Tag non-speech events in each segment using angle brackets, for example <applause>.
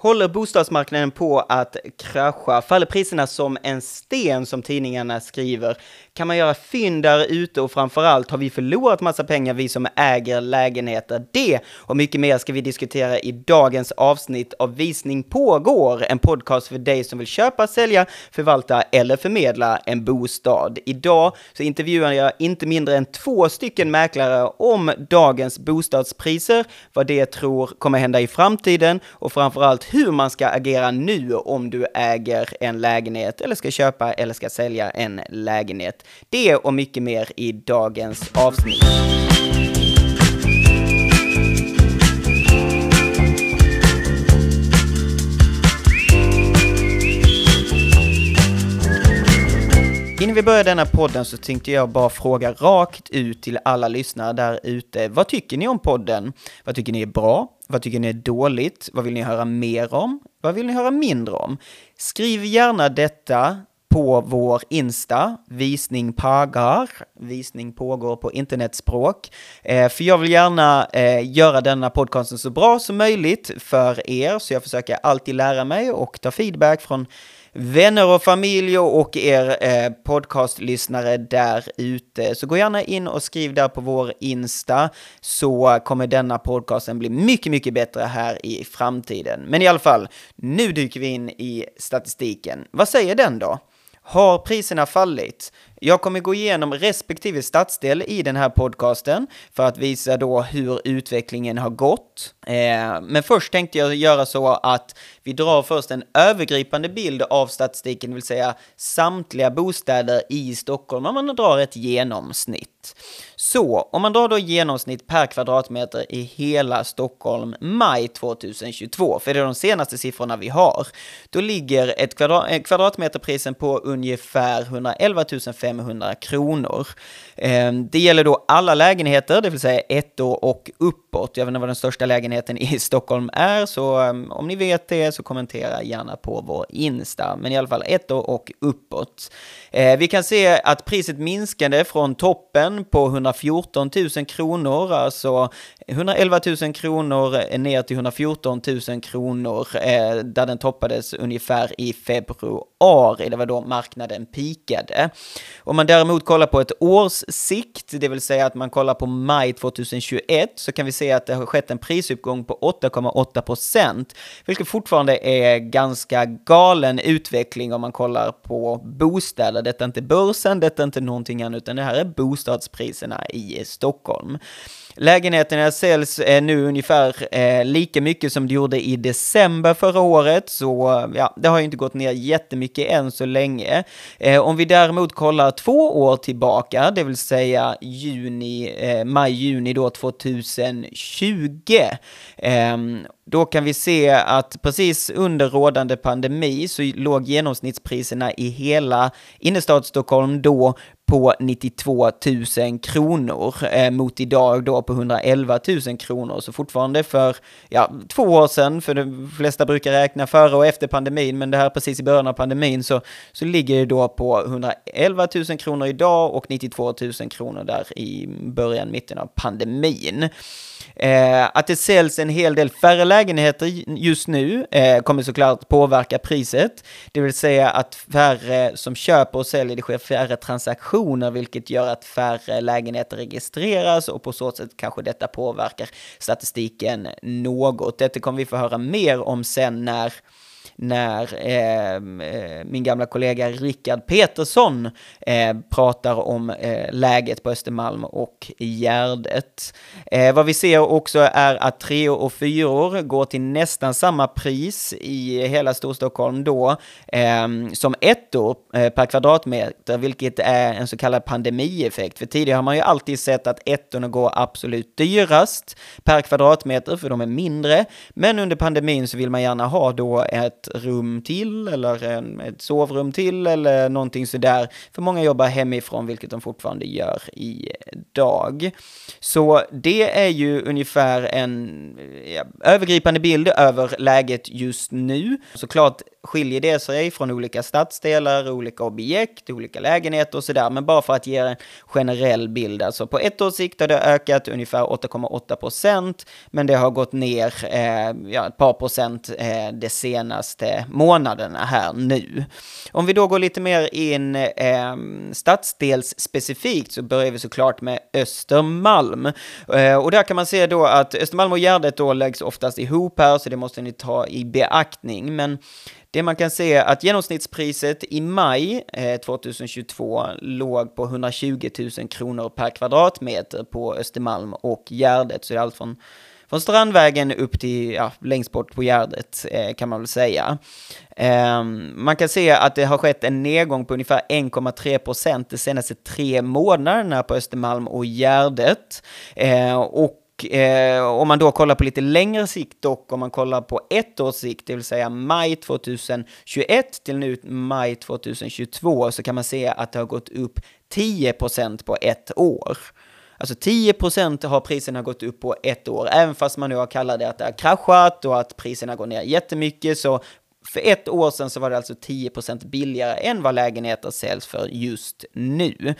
Håller bostadsmarknaden på att krascha? Faller priserna som en sten som tidningarna skriver? Kan man göra fynd där ute och framförallt har vi förlorat massa pengar vi som äger lägenheter? Det och mycket mer ska vi diskutera i dagens avsnitt av Visning pågår, en podcast för dig som vill köpa, sälja, förvalta eller förmedla en bostad. Idag så intervjuar jag inte mindre än två stycken mäklare om dagens bostadspriser, vad det tror kommer hända i framtiden och framförallt hur man ska agera nu om du äger en lägenhet eller ska köpa eller ska sälja en lägenhet. Det och mycket mer i dagens avsnitt. Innan vi börjar denna podden så tänkte jag bara fråga rakt ut till alla lyssnare där ute. Vad tycker ni om podden? Vad tycker ni är bra? Vad tycker ni är dåligt? Vad vill ni höra mer om? Vad vill ni höra mindre om? Skriv gärna detta på vår Insta, visning pagar, visning pågår på internetspråk. Eh, för jag vill gärna eh, göra denna podcasten så bra som möjligt för er, så jag försöker alltid lära mig och ta feedback från vänner och familj och er eh, podcastlyssnare där ute. Så gå gärna in och skriv där på vår Insta så kommer denna podcasten bli mycket, mycket bättre här i framtiden. Men i alla fall, nu dyker vi in i statistiken. Vad säger den då? Har priserna fallit? Jag kommer gå igenom respektive stadsdel i den här podcasten för att visa då hur utvecklingen har gått. Eh, men först tänkte jag göra så att vi drar först en övergripande bild av statistiken, det vill säga samtliga bostäder i Stockholm, om man drar ett genomsnitt. Så, om man drar då genomsnitt per kvadratmeter i hela Stockholm maj 2022, för det är de senaste siffrorna vi har, då ligger ett kvadrat eh, kvadratmeterprisen på ungefär 111 500 500 kronor. Ehm, det gäller då alla lägenheter, det vill säga ett år och uppåt. Jag vet inte vad den största lägenheten i <laughs> Stockholm är, så ehm, om ni vet det så kommentera gärna på vår Insta. Men i alla fall ett år och uppåt. Ehm, vi kan se att priset minskade från toppen på 114 000 kronor, alltså 111 000 kronor eh, ner till 114 000 kronor, eh, där den toppades ungefär i februari. Det var då marknaden pikade. Om man däremot kollar på ett års sikt, det vill säga att man kollar på maj 2021, så kan vi se att det har skett en prisuppgång på 8,8 procent, vilket fortfarande är ganska galen utveckling om man kollar på bostäder. Detta är inte börsen, detta är inte någonting annat, utan det här är bostadspriserna i Stockholm. Lägenheterna säljs eh, nu ungefär eh, lika mycket som det gjorde i december förra året, så ja, det har ju inte gått ner jättemycket än så länge. Eh, om vi däremot kollar två år tillbaka, det vill säga juni, eh, maj-juni då 2020, ehm, då kan vi se att precis under rådande pandemi så låg genomsnittspriserna i hela innerstadsstockholm då på 92 000 kronor eh, mot idag då på 111 000 kronor. Så fortfarande för ja, två år sedan, för de flesta brukar räkna före och efter pandemin, men det här precis i början av pandemin så, så ligger det då på 111 000 kronor idag och 92 000 kronor där i början, mitten av pandemin. Eh, att det säljs en hel del färre lägenheter just nu eh, kommer såklart påverka priset. Det vill säga att färre som köper och säljer, det sker färre transaktioner, vilket gör att färre lägenheter registreras och på så sätt kanske detta påverkar statistiken något. Detta kommer vi få höra mer om sen när när eh, eh, min gamla kollega Rickard Petersson eh, pratar om eh, läget på Östermalm och Gärdet. Eh, vad vi ser också är att treor och fyror går till nästan samma pris i hela Storstockholm då eh, som ettor eh, per kvadratmeter, vilket är en så kallad pandemieffekt. För tidigare har man ju alltid sett att ettorna går absolut dyrast per kvadratmeter, för de är mindre. Men under pandemin så vill man gärna ha då ett rum till eller en, ett sovrum till eller någonting sådär. För många jobbar hemifrån, vilket de fortfarande gör idag. Så det är ju ungefär en ja, övergripande bild över läget just nu. Såklart skiljer det sig från olika stadsdelar, olika objekt, olika lägenheter och sådär. Men bara för att ge en generell bild, alltså på ett års sikt har det ökat ungefär 8,8 procent, men det har gått ner eh, ja, ett par procent eh, det senaste månaderna här nu. Om vi då går lite mer in eh, stadsdelsspecifikt så börjar vi såklart med Östermalm. Eh, och där kan man se då att Östermalm och Gärdet då läggs oftast ihop här, så det måste ni ta i beaktning. Men det man kan se är att genomsnittspriset i maj eh, 2022 låg på 120 000 kronor per kvadratmeter på Östermalm och Gärdet. Så det är allt från från Strandvägen upp till, ja, längst bort på Gärdet eh, kan man väl säga. Eh, man kan se att det har skett en nedgång på ungefär 1,3 procent de senaste tre månaderna på Östermalm och Gärdet. Eh, och eh, om man då kollar på lite längre sikt dock, om man kollar på ett års sikt, det vill säga maj 2021 till nu maj 2022, så kan man se att det har gått upp 10 procent på ett år. Alltså 10% har priserna gått upp på ett år, även fast man nu har kallat det att det har kraschat och att priserna går ner jättemycket, så för ett år sedan så var det alltså 10% billigare än vad lägenheter säljs för just nu.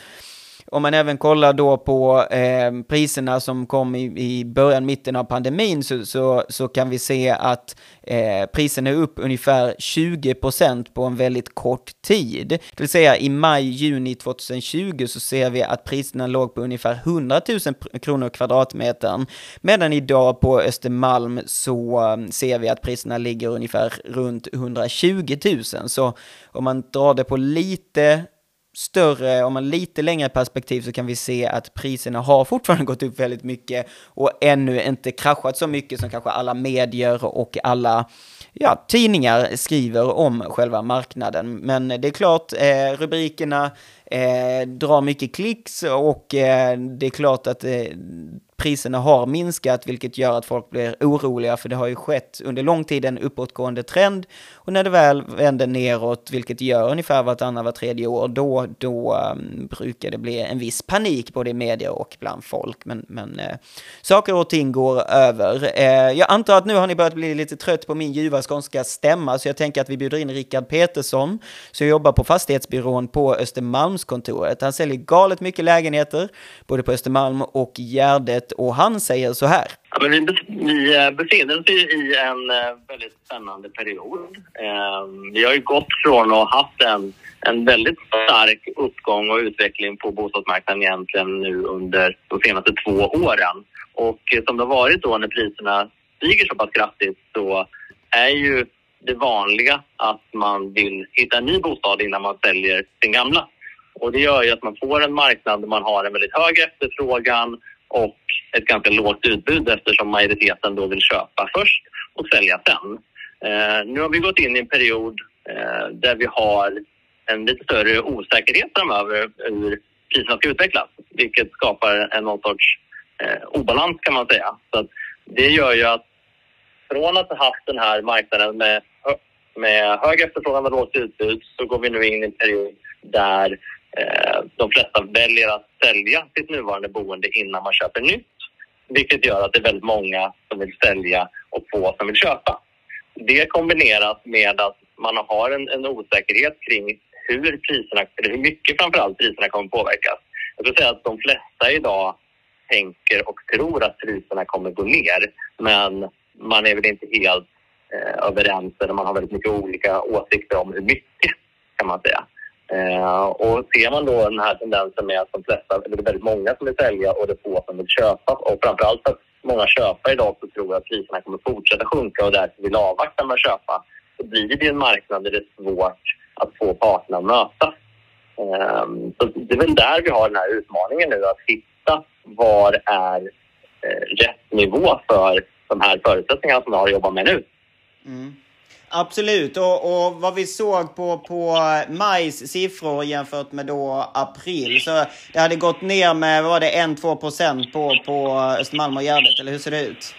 Om man även kollar då på eh, priserna som kom i, i början, mitten av pandemin så, så, så kan vi se att eh, priserna är upp ungefär 20% på en väldigt kort tid. Det vill säga i maj, juni 2020 så ser vi att priserna låg på ungefär 100 000 kronor kvadratmetern. Medan idag på Östermalm så um, ser vi att priserna ligger ungefär runt 120 000. Så om man drar det på lite större, om man lite längre perspektiv så kan vi se att priserna har fortfarande gått upp väldigt mycket och ännu inte kraschat så mycket som kanske alla medier och alla ja, tidningar skriver om själva marknaden. Men det är klart, eh, rubrikerna eh, drar mycket klicks och eh, det är klart att eh, priserna har minskat, vilket gör att folk blir oroliga, för det har ju skett under lång tid en uppåtgående trend. Och när det väl vänder neråt, vilket gör ungefär vartannat, var tredje år, då, då um, brukar det bli en viss panik både i media och bland folk. Men, men uh, saker och ting går över. Uh, jag antar att nu har ni börjat bli lite trött på min ljuva skånska stämma, så jag tänker att vi bjuder in Rickard Petersson, som jobbar på fastighetsbyrån på Östermalm Stockholmskontoret. Han säljer galet mycket lägenheter, både på Östermalm och Gärdet och han säger så här. Ja, men vi, vi eh, befinner oss i en eh, väldigt spännande period. Ehm, vi har ju gått från att ha haft en, en väldigt stark uppgång och utveckling på bostadsmarknaden egentligen nu under de senaste två åren. Och eh, som det har varit då när priserna stiger så pass kraftigt så är ju det vanliga att man vill hitta en ny bostad innan man säljer sin gamla. Och det gör ju att man får en marknad där man har en väldigt hög efterfrågan och ett ganska lågt utbud eftersom majoriteten då vill köpa först och sälja sen. Eh, nu har vi gått in i en period eh, där vi har en lite större osäkerhet framöver hur priserna ska utvecklas, vilket skapar en någon sorts eh, obalans kan man säga. Så det gör ju att från att ha haft den här marknaden med, med hög efterfrågan och lågt utbud så går vi nu in i en period där Eh, de flesta väljer att sälja sitt nuvarande boende innan man köper nytt. Vilket gör att det är väldigt många som vill sälja och få som vill köpa. Det kombinerat med att man har en, en osäkerhet kring hur priserna, eller hur mycket framförallt priserna kommer påverkas. Jag skulle säga att de flesta idag tänker och tror att priserna kommer gå ner. Men man är väl inte helt eh, överens eller man har väldigt mycket olika åsikter om hur mycket kan man säga. Eh, och ser man då den här tendensen med att de flesta, eller det är väldigt många som vill sälja och det är få som vill köpa och framförallt att många köpare idag så tror att priserna kommer fortsätta sjunka och därför vill avvakta med att köpa, så blir det en marknad där det är svårt att få parterna att mötas. Eh, så det är väl där vi har den här utmaningen nu, att hitta var är eh, rätt nivå för de här förutsättningarna som vi har att jobba med nu. Mm. Absolut, och, och vad vi såg på, på majs siffror jämfört med då april, så det hade gått ner med, vad var det, 1-2 procent på, på Östermalm och Gärdet, eller hur ser det ut?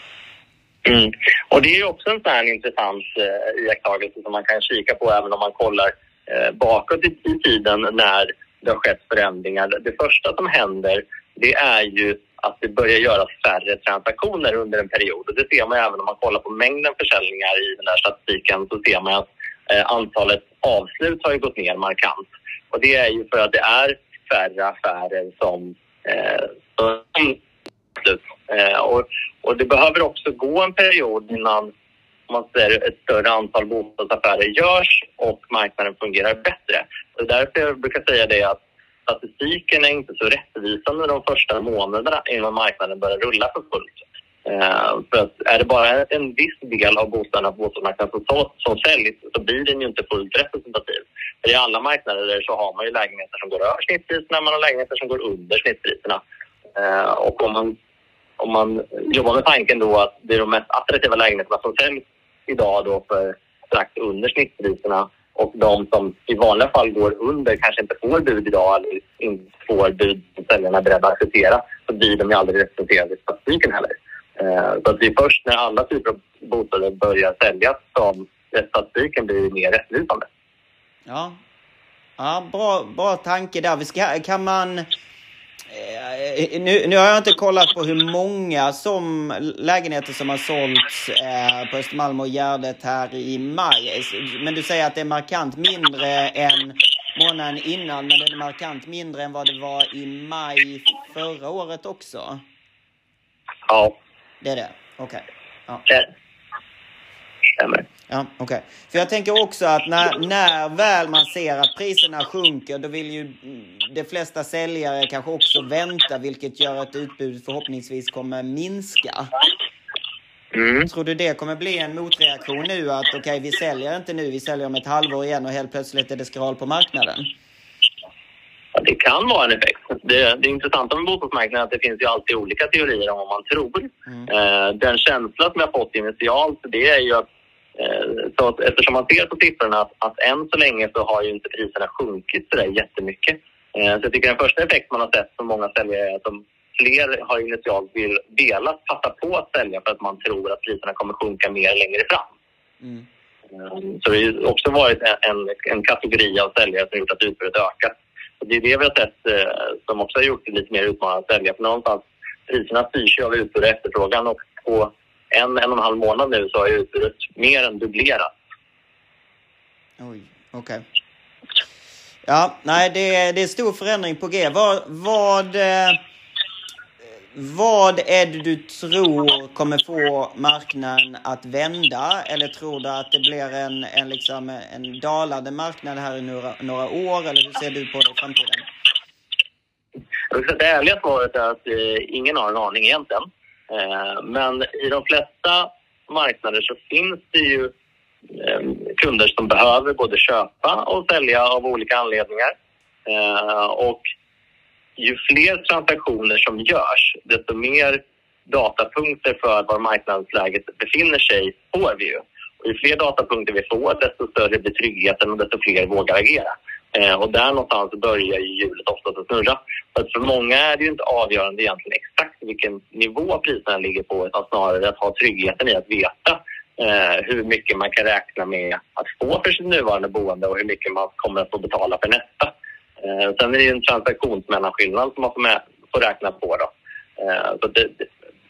Mm. Och det är också en sån här intressant eh, iakttagelse som man kan kika på även om man kollar eh, bakåt i, i tiden när det har skett förändringar. Det första som händer, det är ju att det börjar göras färre transaktioner under en period. Och det ser man även om man kollar på mängden försäljningar i den här statistiken så ser man att eh, antalet avslut har ju gått ner markant. Och det är ju för att det är färre affärer som, eh, som. Eh, och, och det behöver också gå en period innan man ser ett större antal bostadsaffärer görs och marknaden fungerar bättre. Så därför jag brukar säga det att statistiken är inte så rättvisande de första månaderna innan marknaden börjar rulla för fullt. Uh, för att är det bara en viss del av bostäderna på bostadsmarknaden som, som säljs så blir den ju inte fullt representativ. För I alla marknader så har man ju lägenheter som går över snittpriserna, man har lägenheter som går under snittpriserna. Uh, och om man, om man jobbar med tanken då att det är de mest attraktiva lägenheterna som säljs idag då för strax under snittpriserna och de som i vanliga fall går under kanske inte får bud idag eller inte får bud som säljarna är beredda att acceptera så blir de ju aldrig representerade i statistiken heller. Eh, så att det är först när alla typer av bostäder börjar säljas som statistiken blir mer rättvisande. Ja, ja bra, bra tanke där. Vi ska, kan man nu, nu, har jag inte kollat på hur många som lägenheter som har sålts eh, på Östermalm och Gärdet här i maj. Men du säger att det är markant mindre än månaden innan, men det är markant mindre än vad det var i maj förra året också? Ja. Det är det? Okej. Okay. Ja. Det stämmer. Ja, okej. Okay. För jag tänker också att när, när väl man ser att priserna sjunker, då vill ju de flesta säljare kanske också vänta, vilket gör att utbudet förhoppningsvis kommer minska. Mm. Tror du det kommer bli en motreaktion nu att okej, okay, vi säljer inte nu, vi säljer om ett halvår igen och helt plötsligt är det skral på marknaden? Ja, det kan vara en effekt. Det, det intressanta med bostadsmarknaden är att det finns ju alltid olika teorier om vad man tror. Mm. Eh, den känsla som jag fått initialt, det är ju att så att eftersom man ser på siffrorna att, att än så länge så har ju inte priserna sjunkit så där jättemycket. Eh, så jag tycker den första effekt man har sett från många säljare är att de fler har initialt vill, velat passa på att sälja för att man tror att priserna kommer sjunka mer längre fram. Mm. Eh, så det har också varit en, en kategori av säljare som gjort att utbudet ökat. Och det är det vi har sett som också har gjort det lite mer utmanande att sälja. För någonstans, priserna styrs ju av utbud och efterfrågan och på en, en och en halv månad nu så har utbudet mer än dubblerat. Oj, okej. Okay. Ja, nej, det är, det är stor förändring på G. Vad, vad, eh, vad är det du tror kommer få marknaden att vända? Eller tror du att det blir en, en, liksom, en dalande marknad här i några, några år? Eller hur ser du på det i framtiden? Det ärliga svaret är att eh, ingen har en aning egentligen. Eh, men i de flesta marknader så finns det ju eh, kunder som behöver både köpa och sälja av olika anledningar. Eh, och ju fler transaktioner som görs, desto mer datapunkter för var marknadsläget befinner sig får vi ju. Och ju fler datapunkter vi får, desto större blir tryggheten och desto fler vågar agera. Eh, och där någonstans börjar ju hjulet oftast att snurra. För, att för många är det ju inte avgörande egentligen exakt vilken nivå priserna ligger på utan snarare att ha tryggheten i att veta eh, hur mycket man kan räkna med att få för sitt nuvarande boende och hur mycket man kommer att få betala för nästa. Eh, sen är det ju en transaktionsmellanskillnad som man får, med, får räkna på. Då. Eh, så det,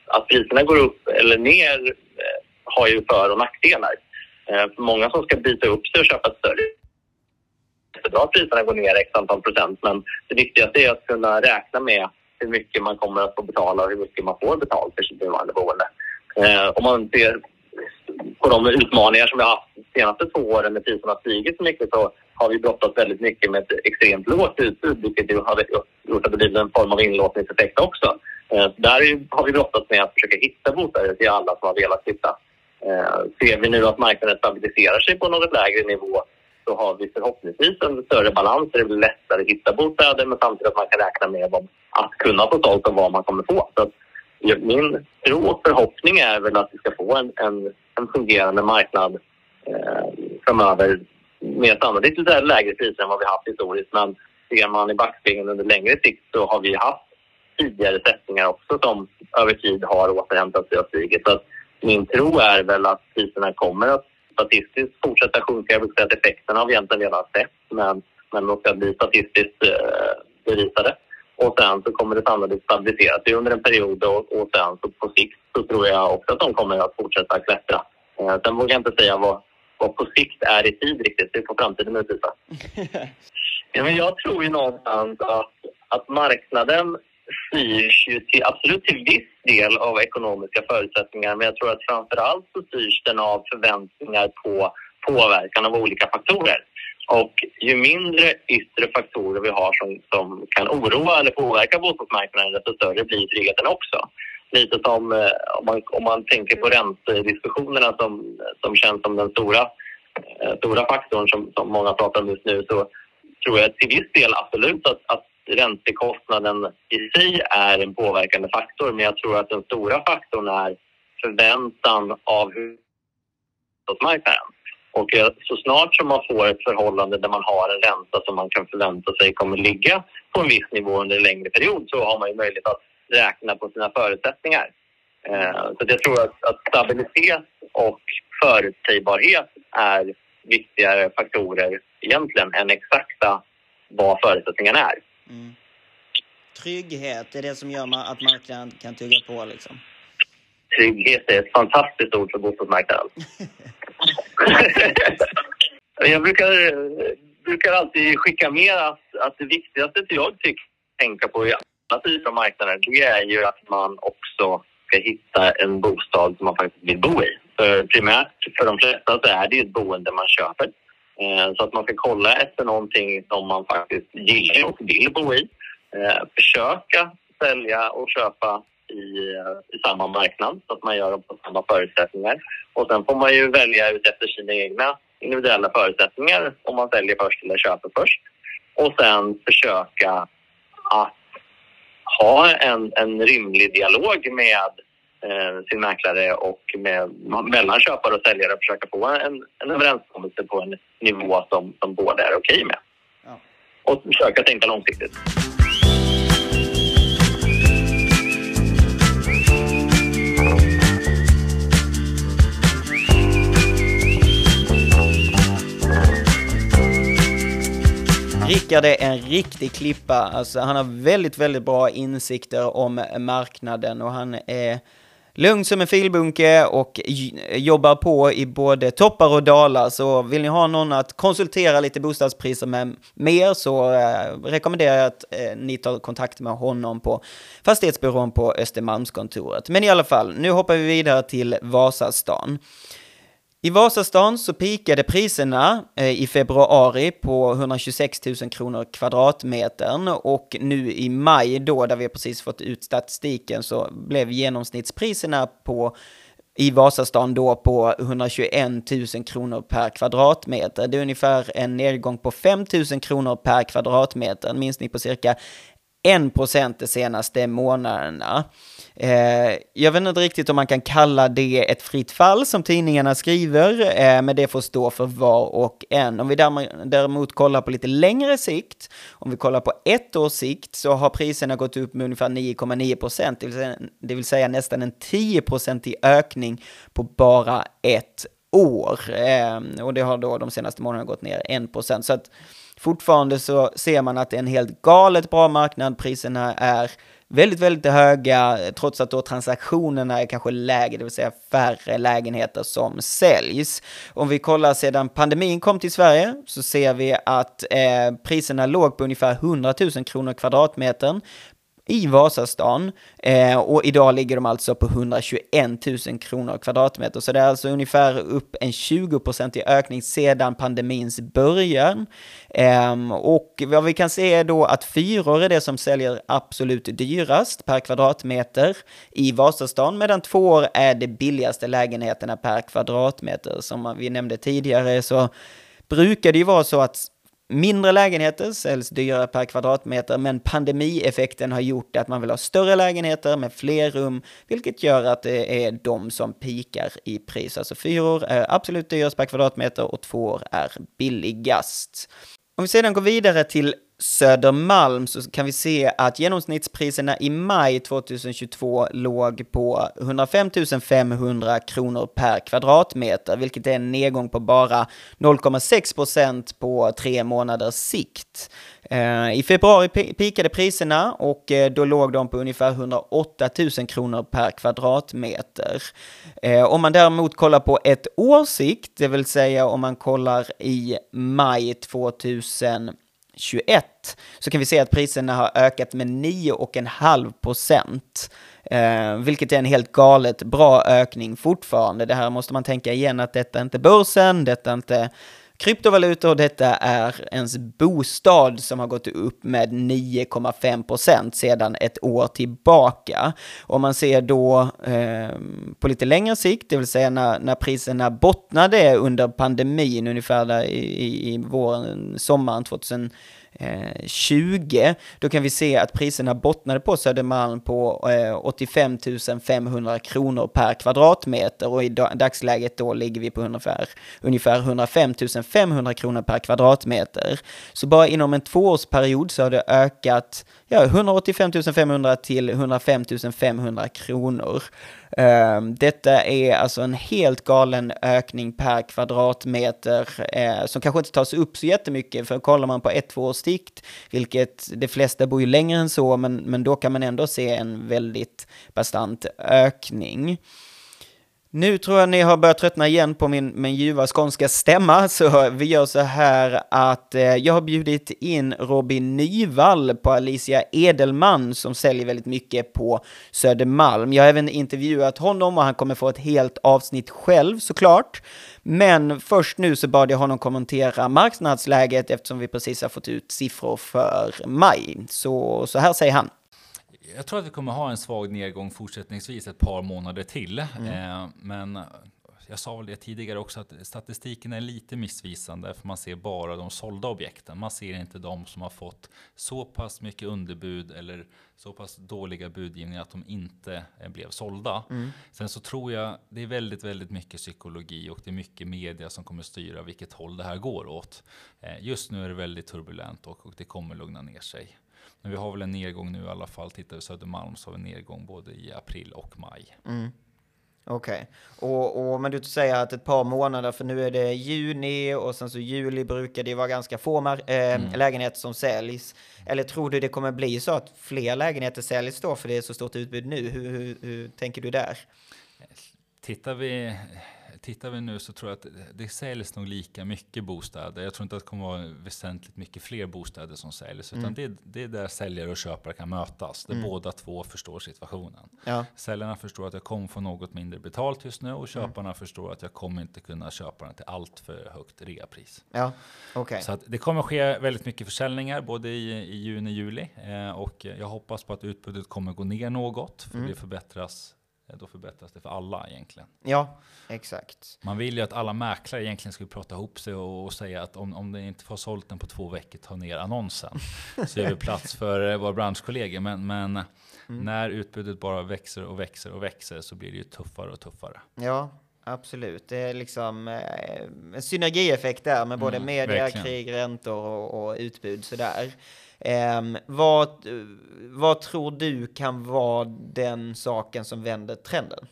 att priserna går upp eller ner eh, har ju för och nackdelar. Eh, för många som ska byta upp sig och köpa ett större jättebra att priserna går ner x antal procent men det viktigaste är att kunna räkna med hur mycket man kommer att få betala och hur mycket man får betalt för sitt nuvarande boende. Eh, om man ser på de utmaningar som vi har haft de senaste två åren när priserna har stigit så mycket så har vi brottats väldigt mycket med ett extremt lågt utbud vilket ju har gjort att det blivit en form av inlåsningseffekt också. Eh, där har vi brottats med att försöka hitta bostäder till alla som har velat hitta. Eh, ser vi nu att marknaden stabiliserar sig på något lägre nivå så har vi förhoppningsvis en större balans där det blir lättare att hitta bostäder men samtidigt att man kan räkna med att kunna få sålt och vad man kommer få. Så min tro och förhoppning är väl att vi ska få en, en, en fungerande marknad eh, framöver med sannolikt lite lägre priser än vad vi haft historiskt. Men ser man i backspegeln under längre sikt så har vi haft tidigare sättningar också som över tid har återhämtat sig och stigit. Så min tro är väl att priserna kommer att statistiskt fortsätta sjunka. Jag brukar säga att effekterna har vi egentligen redan sett, men, men de ska bli statistiskt eh, bevisade. Och sen så kommer det sannolikt stabilisera sig under en period och, och sen så på sikt så tror jag också att de kommer att fortsätta klättra. Eh, sen vågar jag inte säga vad, vad på sikt är i tid riktigt. Det får framtiden utvisa. <laughs> ja, men jag tror ju någonstans att, att marknaden styrs ju till, absolut till viss del av ekonomiska förutsättningar men jag tror att framför allt så styrs den av förväntningar på påverkan av olika faktorer. Och ju mindre yttre faktorer vi har som, som kan oroa eller påverka bostadsmarknaden desto större blir tryggheten också. Lite som eh, om, man, om man tänker på räntediskussionerna som, som känns som den stora, eh, stora faktorn som, som många pratar om just nu så tror jag till viss del absolut att, att räntekostnaden i sig är en påverkande faktor men jag tror att den stora faktorn är förväntan av bostadsmarknaden. Och eh, så snart som man får ett förhållande där man har en ränta som man kan förvänta sig kommer ligga på en viss nivå under en längre period så har man ju möjlighet att räkna på sina förutsättningar. Eh, så jag tror att, att stabilitet och förutsägbarhet är viktigare faktorer egentligen än exakta vad förutsättningarna är. Mm. Trygghet är det som gör att marknaden kan tugga på liksom? Trygghet är ett fantastiskt ord för bostadsmarknaden. <laughs> jag brukar, brukar alltid skicka med att, att det viktigaste jag tycker tänka på i alla typer av marknader det är ju att man också ska hitta en bostad som man faktiskt vill bo i. För primärt för de flesta så är det ju ett boende man köper. Eh, så att man ska kolla efter någonting som man faktiskt gillar och vill bo i. Eh, försöka sälja och köpa i, eh, i samma marknad så att man gör dem på samma förutsättningar. Och sen får man ju välja ut efter sina egna individuella förutsättningar om man säljer först eller köper först. Och sen försöka att ha en, en rimlig dialog med sin mäklare och med, mellan köpare och säljare och försöka få en, en överenskommelse på en nivå som, som båda är okej okay med. Ja. Och försöka tänka långsiktigt. Rickard är en riktig klippa. Alltså, han har väldigt, väldigt bra insikter om marknaden och han är lugn som en filbunke och jobbar på i både toppar och dalar. Så vill ni ha någon att konsultera lite bostadspriser med mer så eh, rekommenderar jag att eh, ni tar kontakt med honom på fastighetsbyrån på Östermalmskontoret. Men i alla fall, nu hoppar vi vidare till Vasastan. I Vasastan så pikade priserna eh, i februari på 126 000 kronor kvadratmetern och nu i maj då, där vi precis fått ut statistiken, så blev genomsnittspriserna på i Vasastan då på 121 000 kronor per kvadratmeter. Det är ungefär en nedgång på 5 000 kronor per kvadratmeter, en minskning på cirka 1% de senaste månaderna. Eh, jag vet inte riktigt om man kan kalla det ett fritt fall som tidningarna skriver, eh, men det får stå för var och en. Om vi däremot kollar på lite längre sikt, om vi kollar på ett års sikt, så har priserna gått upp med ungefär 9,9 procent, det, det vill säga nästan en 10% i ökning på bara ett år. Eh, och det har då de senaste månaderna gått ner 1 procent. Så att fortfarande så ser man att det är en helt galet bra marknad, priserna är väldigt, väldigt höga, trots att då transaktionerna är kanske lägre, det vill säga färre lägenheter som säljs. Om vi kollar sedan pandemin kom till Sverige så ser vi att eh, priserna låg på ungefär 100 000 kronor kvadratmetern i Vasastan. Eh, och idag ligger de alltså på 121 000 kronor kvadratmeter. Så det är alltså ungefär upp en 20-procentig ökning sedan pandemins början. Eh, och vad vi kan se är då att fyror är det som säljer absolut dyrast per kvadratmeter i Vasastan, medan tvåor är det billigaste lägenheterna per kvadratmeter. Som vi nämnde tidigare så brukar det ju vara så att Mindre lägenheter säljs dyrare per kvadratmeter, men pandemieffekten har gjort att man vill ha större lägenheter med fler rum, vilket gör att det är de som pikar i pris. Alltså fyror är absolut dyrast per kvadratmeter och tvåor är billigast. Om vi sedan går vidare till Södermalm så kan vi se att genomsnittspriserna i maj 2022 låg på 105 500 kronor per kvadratmeter, vilket är en nedgång på bara 0,6 procent på tre månaders sikt. Eh, I februari pikade priserna och eh, då låg de på ungefär 108 000 kronor per kvadratmeter. Eh, om man däremot kollar på ett års sikt, det vill säga om man kollar i maj 2000 2021, så kan vi se att priserna har ökat med 9,5 procent. Eh, vilket är en helt galet bra ökning fortfarande. Det här måste man tänka igen att detta är inte börsen, detta är inte kryptovalutor, detta är ens bostad som har gått upp med 9,5 procent sedan ett år tillbaka. Om man ser då eh, på lite längre sikt, det vill säga när, när priserna bottnade under pandemin ungefär där i, i, i våren, sommaren 2000 Eh, 20, då kan vi se att priserna bottnade på Södermalm på eh, 85 500 kronor per kvadratmeter och i dagsläget då ligger vi på ungefär, ungefär 105 500 kronor per kvadratmeter. Så bara inom en tvåårsperiod så har det ökat ja, 185 500 till 105 500 kronor. Ehm, detta är alltså en helt galen ökning per kvadratmeter eh, som kanske inte tas upp så jättemycket för kollar man på ett, två års sikt, vilket de flesta bor ju längre än så, men, men då kan man ändå se en väldigt bastant ökning. Nu tror jag ni har börjat tröttna igen på min, min ljuva skånska stämma, så vi gör så här att eh, jag har bjudit in Robin Nyvall på Alicia Edelman som säljer väldigt mycket på Södermalm. Jag har även intervjuat honom och han kommer få ett helt avsnitt själv såklart. Men först nu så bad jag honom kommentera marknadsläget eftersom vi precis har fått ut siffror för maj. Så, så här säger han jag tror att vi kommer ha en svag nedgång fortsättningsvis ett par månader till. Mm. Eh, men jag sa väl det tidigare också att statistiken är lite missvisande för man ser bara de sålda objekten. Man ser inte de som har fått så pass mycket underbud eller så pass dåliga budgivningar att de inte eh, blev sålda. Mm. Sen så tror jag det är väldigt, väldigt mycket psykologi och det är mycket media som kommer styra vilket håll det här går åt. Eh, just nu är det väldigt turbulent och, och det kommer lugna ner sig. Men vi har väl en nedgång nu i alla fall. Tittar vi Södermalm så har vi en nedgång både i april och maj. Mm. Okej, okay. och, och men du säger att ett par månader, för nu är det juni och sen så juli brukar det vara ganska få äh, mm. lägenheter som säljs. Eller tror du det kommer bli så att fler lägenheter säljs då, för det är så stort utbud nu? Hur, hur, hur tänker du där? Tittar vi tittar vi nu så tror jag att det säljs nog lika mycket bostäder. Jag tror inte att det kommer vara väsentligt mycket fler bostäder som säljs. Utan mm. det, det, är där säljare och köpare kan mötas. Där mm. båda två förstår situationen. Ja. Säljarna förstår att jag kommer få något mindre betalt just nu. Och mm. köparna mm. förstår att jag kommer inte kunna köpa den till allt för högt reapris. Ja. Okay. Så det kommer ske väldigt mycket försäljningar både i, i juni och juli. Eh, och jag hoppas på att utbudet kommer gå ner något. För mm. det förbättras då förbättras det för alla egentligen. Ja, exakt. Man vill ju att alla mäklare egentligen skulle prata ihop sig och, och säga att om, om den inte får sålt den på två veckor, ta ner annonsen. så ger vi <laughs> plats för eh, våra branschkollegor. Men, men mm. när utbudet bara växer och växer och växer så blir det ju tuffare och tuffare. Ja, absolut. Det är liksom eh, en synergieffekt där med både mm, media, verkligen. krig, räntor och, och utbud sådär. Eh, vad, vad tror du kan vara den saken som vänder trenden?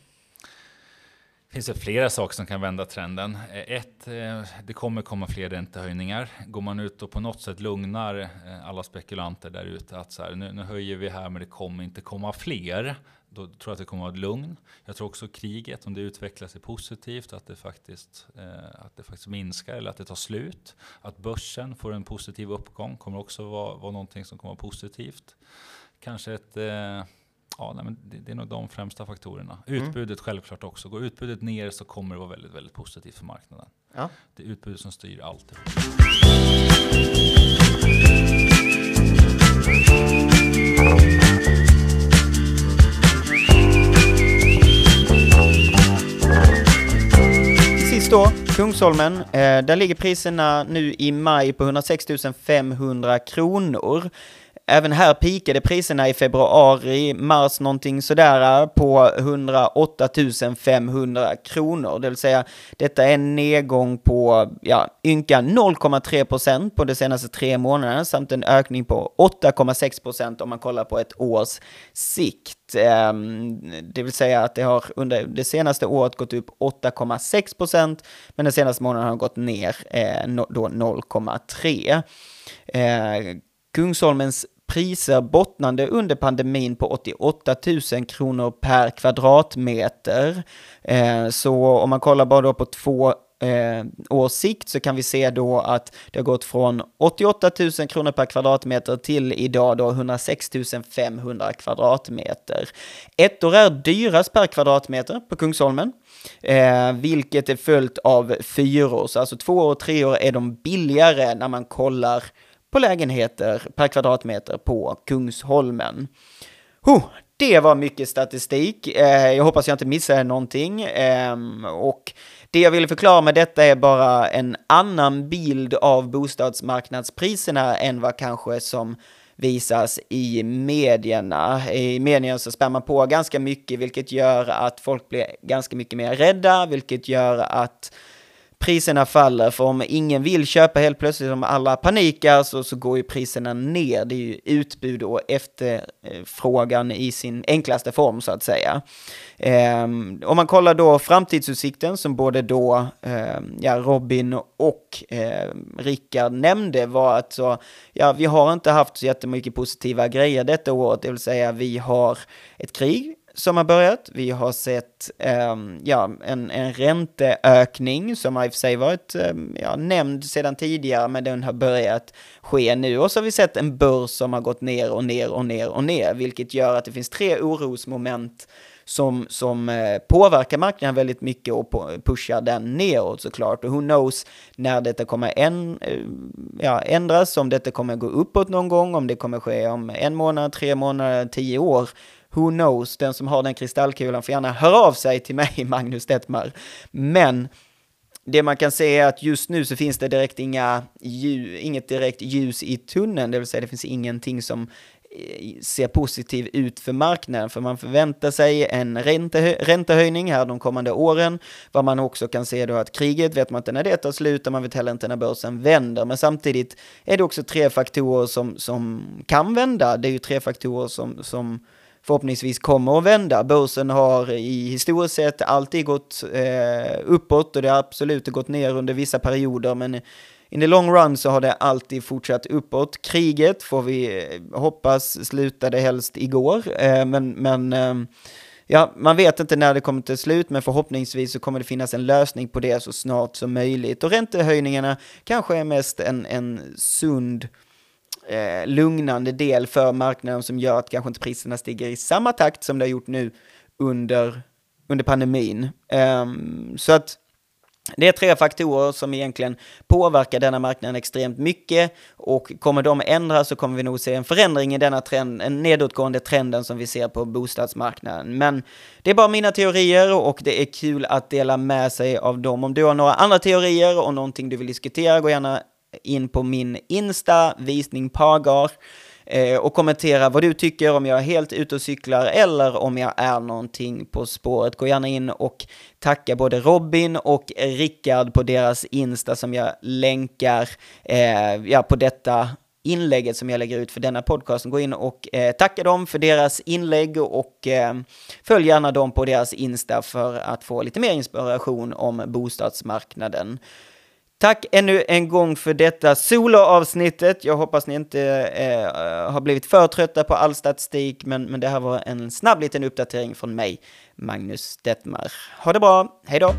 Det finns det flera saker som kan vända trenden. Eh, ett, eh, det kommer komma fler räntehöjningar. Går man ut och på något sätt lugnar eh, alla spekulanter där ute att så här, nu, nu höjer vi här men det kommer inte komma fler då tror jag att det kommer att vara lugn. Jag tror också kriget, om det utvecklar sig positivt, att det faktiskt, eh, att det faktiskt minskar eller att det tar slut. Att börsen får en positiv uppgång kommer också vara, vara någonting som kommer att vara positivt. Kanske ett eh, Ja, nej, men det, det, är nog de främsta faktorerna. Mm. Utbudet mm. självklart också. Går utbudet ner så kommer det vara väldigt, väldigt positivt för marknaden. Ja. Det är utbudet som styr allt. Då, Kungsholmen. Eh, där ligger priserna nu i maj på 106 500 kronor även här pikade priserna i februari, mars någonting sådär eh, på 108 500 kronor. Det vill säga, detta är en nedgång på ja, ynka 0,3 procent på de senaste tre månaderna samt en ökning på 8,6 procent om man kollar på ett års sikt. Ehm, det vill säga att det har under det senaste året gått upp 8,6 procent, men den senaste månaden har gått ner eh, då 0,3. Ehm, Kungsholmens priser bottnande under pandemin på 88 000 kronor per kvadratmeter. Eh, så om man kollar bara då på två eh, års sikt så kan vi se då att det har gått från 88 000 kronor per kvadratmeter till idag då 106 500 kvadratmeter. Ettor är dyrast per kvadratmeter på Kungsholmen, eh, vilket är följt av fyror, så alltså två och tre år är de billigare när man kollar på lägenheter per kvadratmeter på Kungsholmen. Huh, det var mycket statistik. Eh, jag hoppas jag inte missade någonting. Eh, och det jag ville förklara med detta är bara en annan bild av bostadsmarknadspriserna än vad kanske som visas i medierna. I medierna så spär man på ganska mycket, vilket gör att folk blir ganska mycket mer rädda, vilket gör att priserna faller, för om ingen vill köpa helt plötsligt, om alla panikar, så, så går ju priserna ner. Det är ju utbud och efterfrågan i sin enklaste form, så att säga. Eh, om man kollar då framtidsutsikten, som både då eh, ja, Robin och eh, Rickard nämnde, var att så, ja, vi har inte haft så jättemycket positiva grejer detta året, det vill säga vi har ett krig, som har börjat. Vi har sett um, ja, en, en ränteökning som har i och för sig varit um, ja, nämnd sedan tidigare, men den har börjat ske nu. Och så har vi sett en börs som har gått ner och ner och ner och ner, vilket gör att det finns tre orosmoment som, som eh, påverkar marknaden väldigt mycket och pushar den neråt såklart. Och who knows när detta kommer en, eh, ja, ändras, om detta kommer gå uppåt någon gång, om det kommer ske om en månad, tre månader, tio år who knows, den som har den kristallkulan får gärna höra av sig till mig, <laughs> Magnus Detmar. Men det man kan se är att just nu så finns det direkt inga, inget direkt ljus i tunneln, det vill säga det finns ingenting som eh, ser positiv ut för marknaden, för man förväntar sig en räntehö räntehöjning här de kommande åren. Vad man också kan se då att kriget vet man inte när det tar slut och man vet heller inte när börsen vänder. Men samtidigt är det också tre faktorer som, som kan vända. Det är ju tre faktorer som, som förhoppningsvis kommer att vända. Börsen har i historiskt sett alltid gått eh, uppåt och det har absolut gått ner under vissa perioder, men in the long run så har det alltid fortsatt uppåt. Kriget får vi eh, hoppas slutade helst igår, eh, men, men eh, ja, man vet inte när det kommer till slut, men förhoppningsvis så kommer det finnas en lösning på det så snart som möjligt. Och räntehöjningarna kanske är mest en, en sund eh, lugnande del för marknaden som gör att kanske inte priserna stiger i samma takt som det har gjort nu under, under pandemin. Um, så att det är tre faktorer som egentligen påverkar denna marknaden extremt mycket och kommer de ändras så kommer vi nog se en förändring i denna trend, en nedåtgående trenden som vi ser på bostadsmarknaden. Men det är bara mina teorier och det är kul att dela med sig av dem. Om du har några andra teorier och någonting du vill diskutera, gå gärna in på min Insta, visning Pagar, eh, och kommentera vad du tycker, om jag är helt ute och cyklar eller om jag är någonting på spåret. Gå gärna in och tacka både Robin och Rickard på deras Insta som jag länkar eh, ja, på detta inlägget som jag lägger ut för denna podcast. Gå in och eh, tacka dem för deras inlägg och eh, följ gärna dem på deras Insta för att få lite mer inspiration om bostadsmarknaden. Tack ännu en gång för detta soloavsnittet. Jag hoppas ni inte eh, eh, har blivit för trötta på all statistik, men, men det här var en snabb liten uppdatering från mig, Magnus Detmar. Ha det bra, hej då!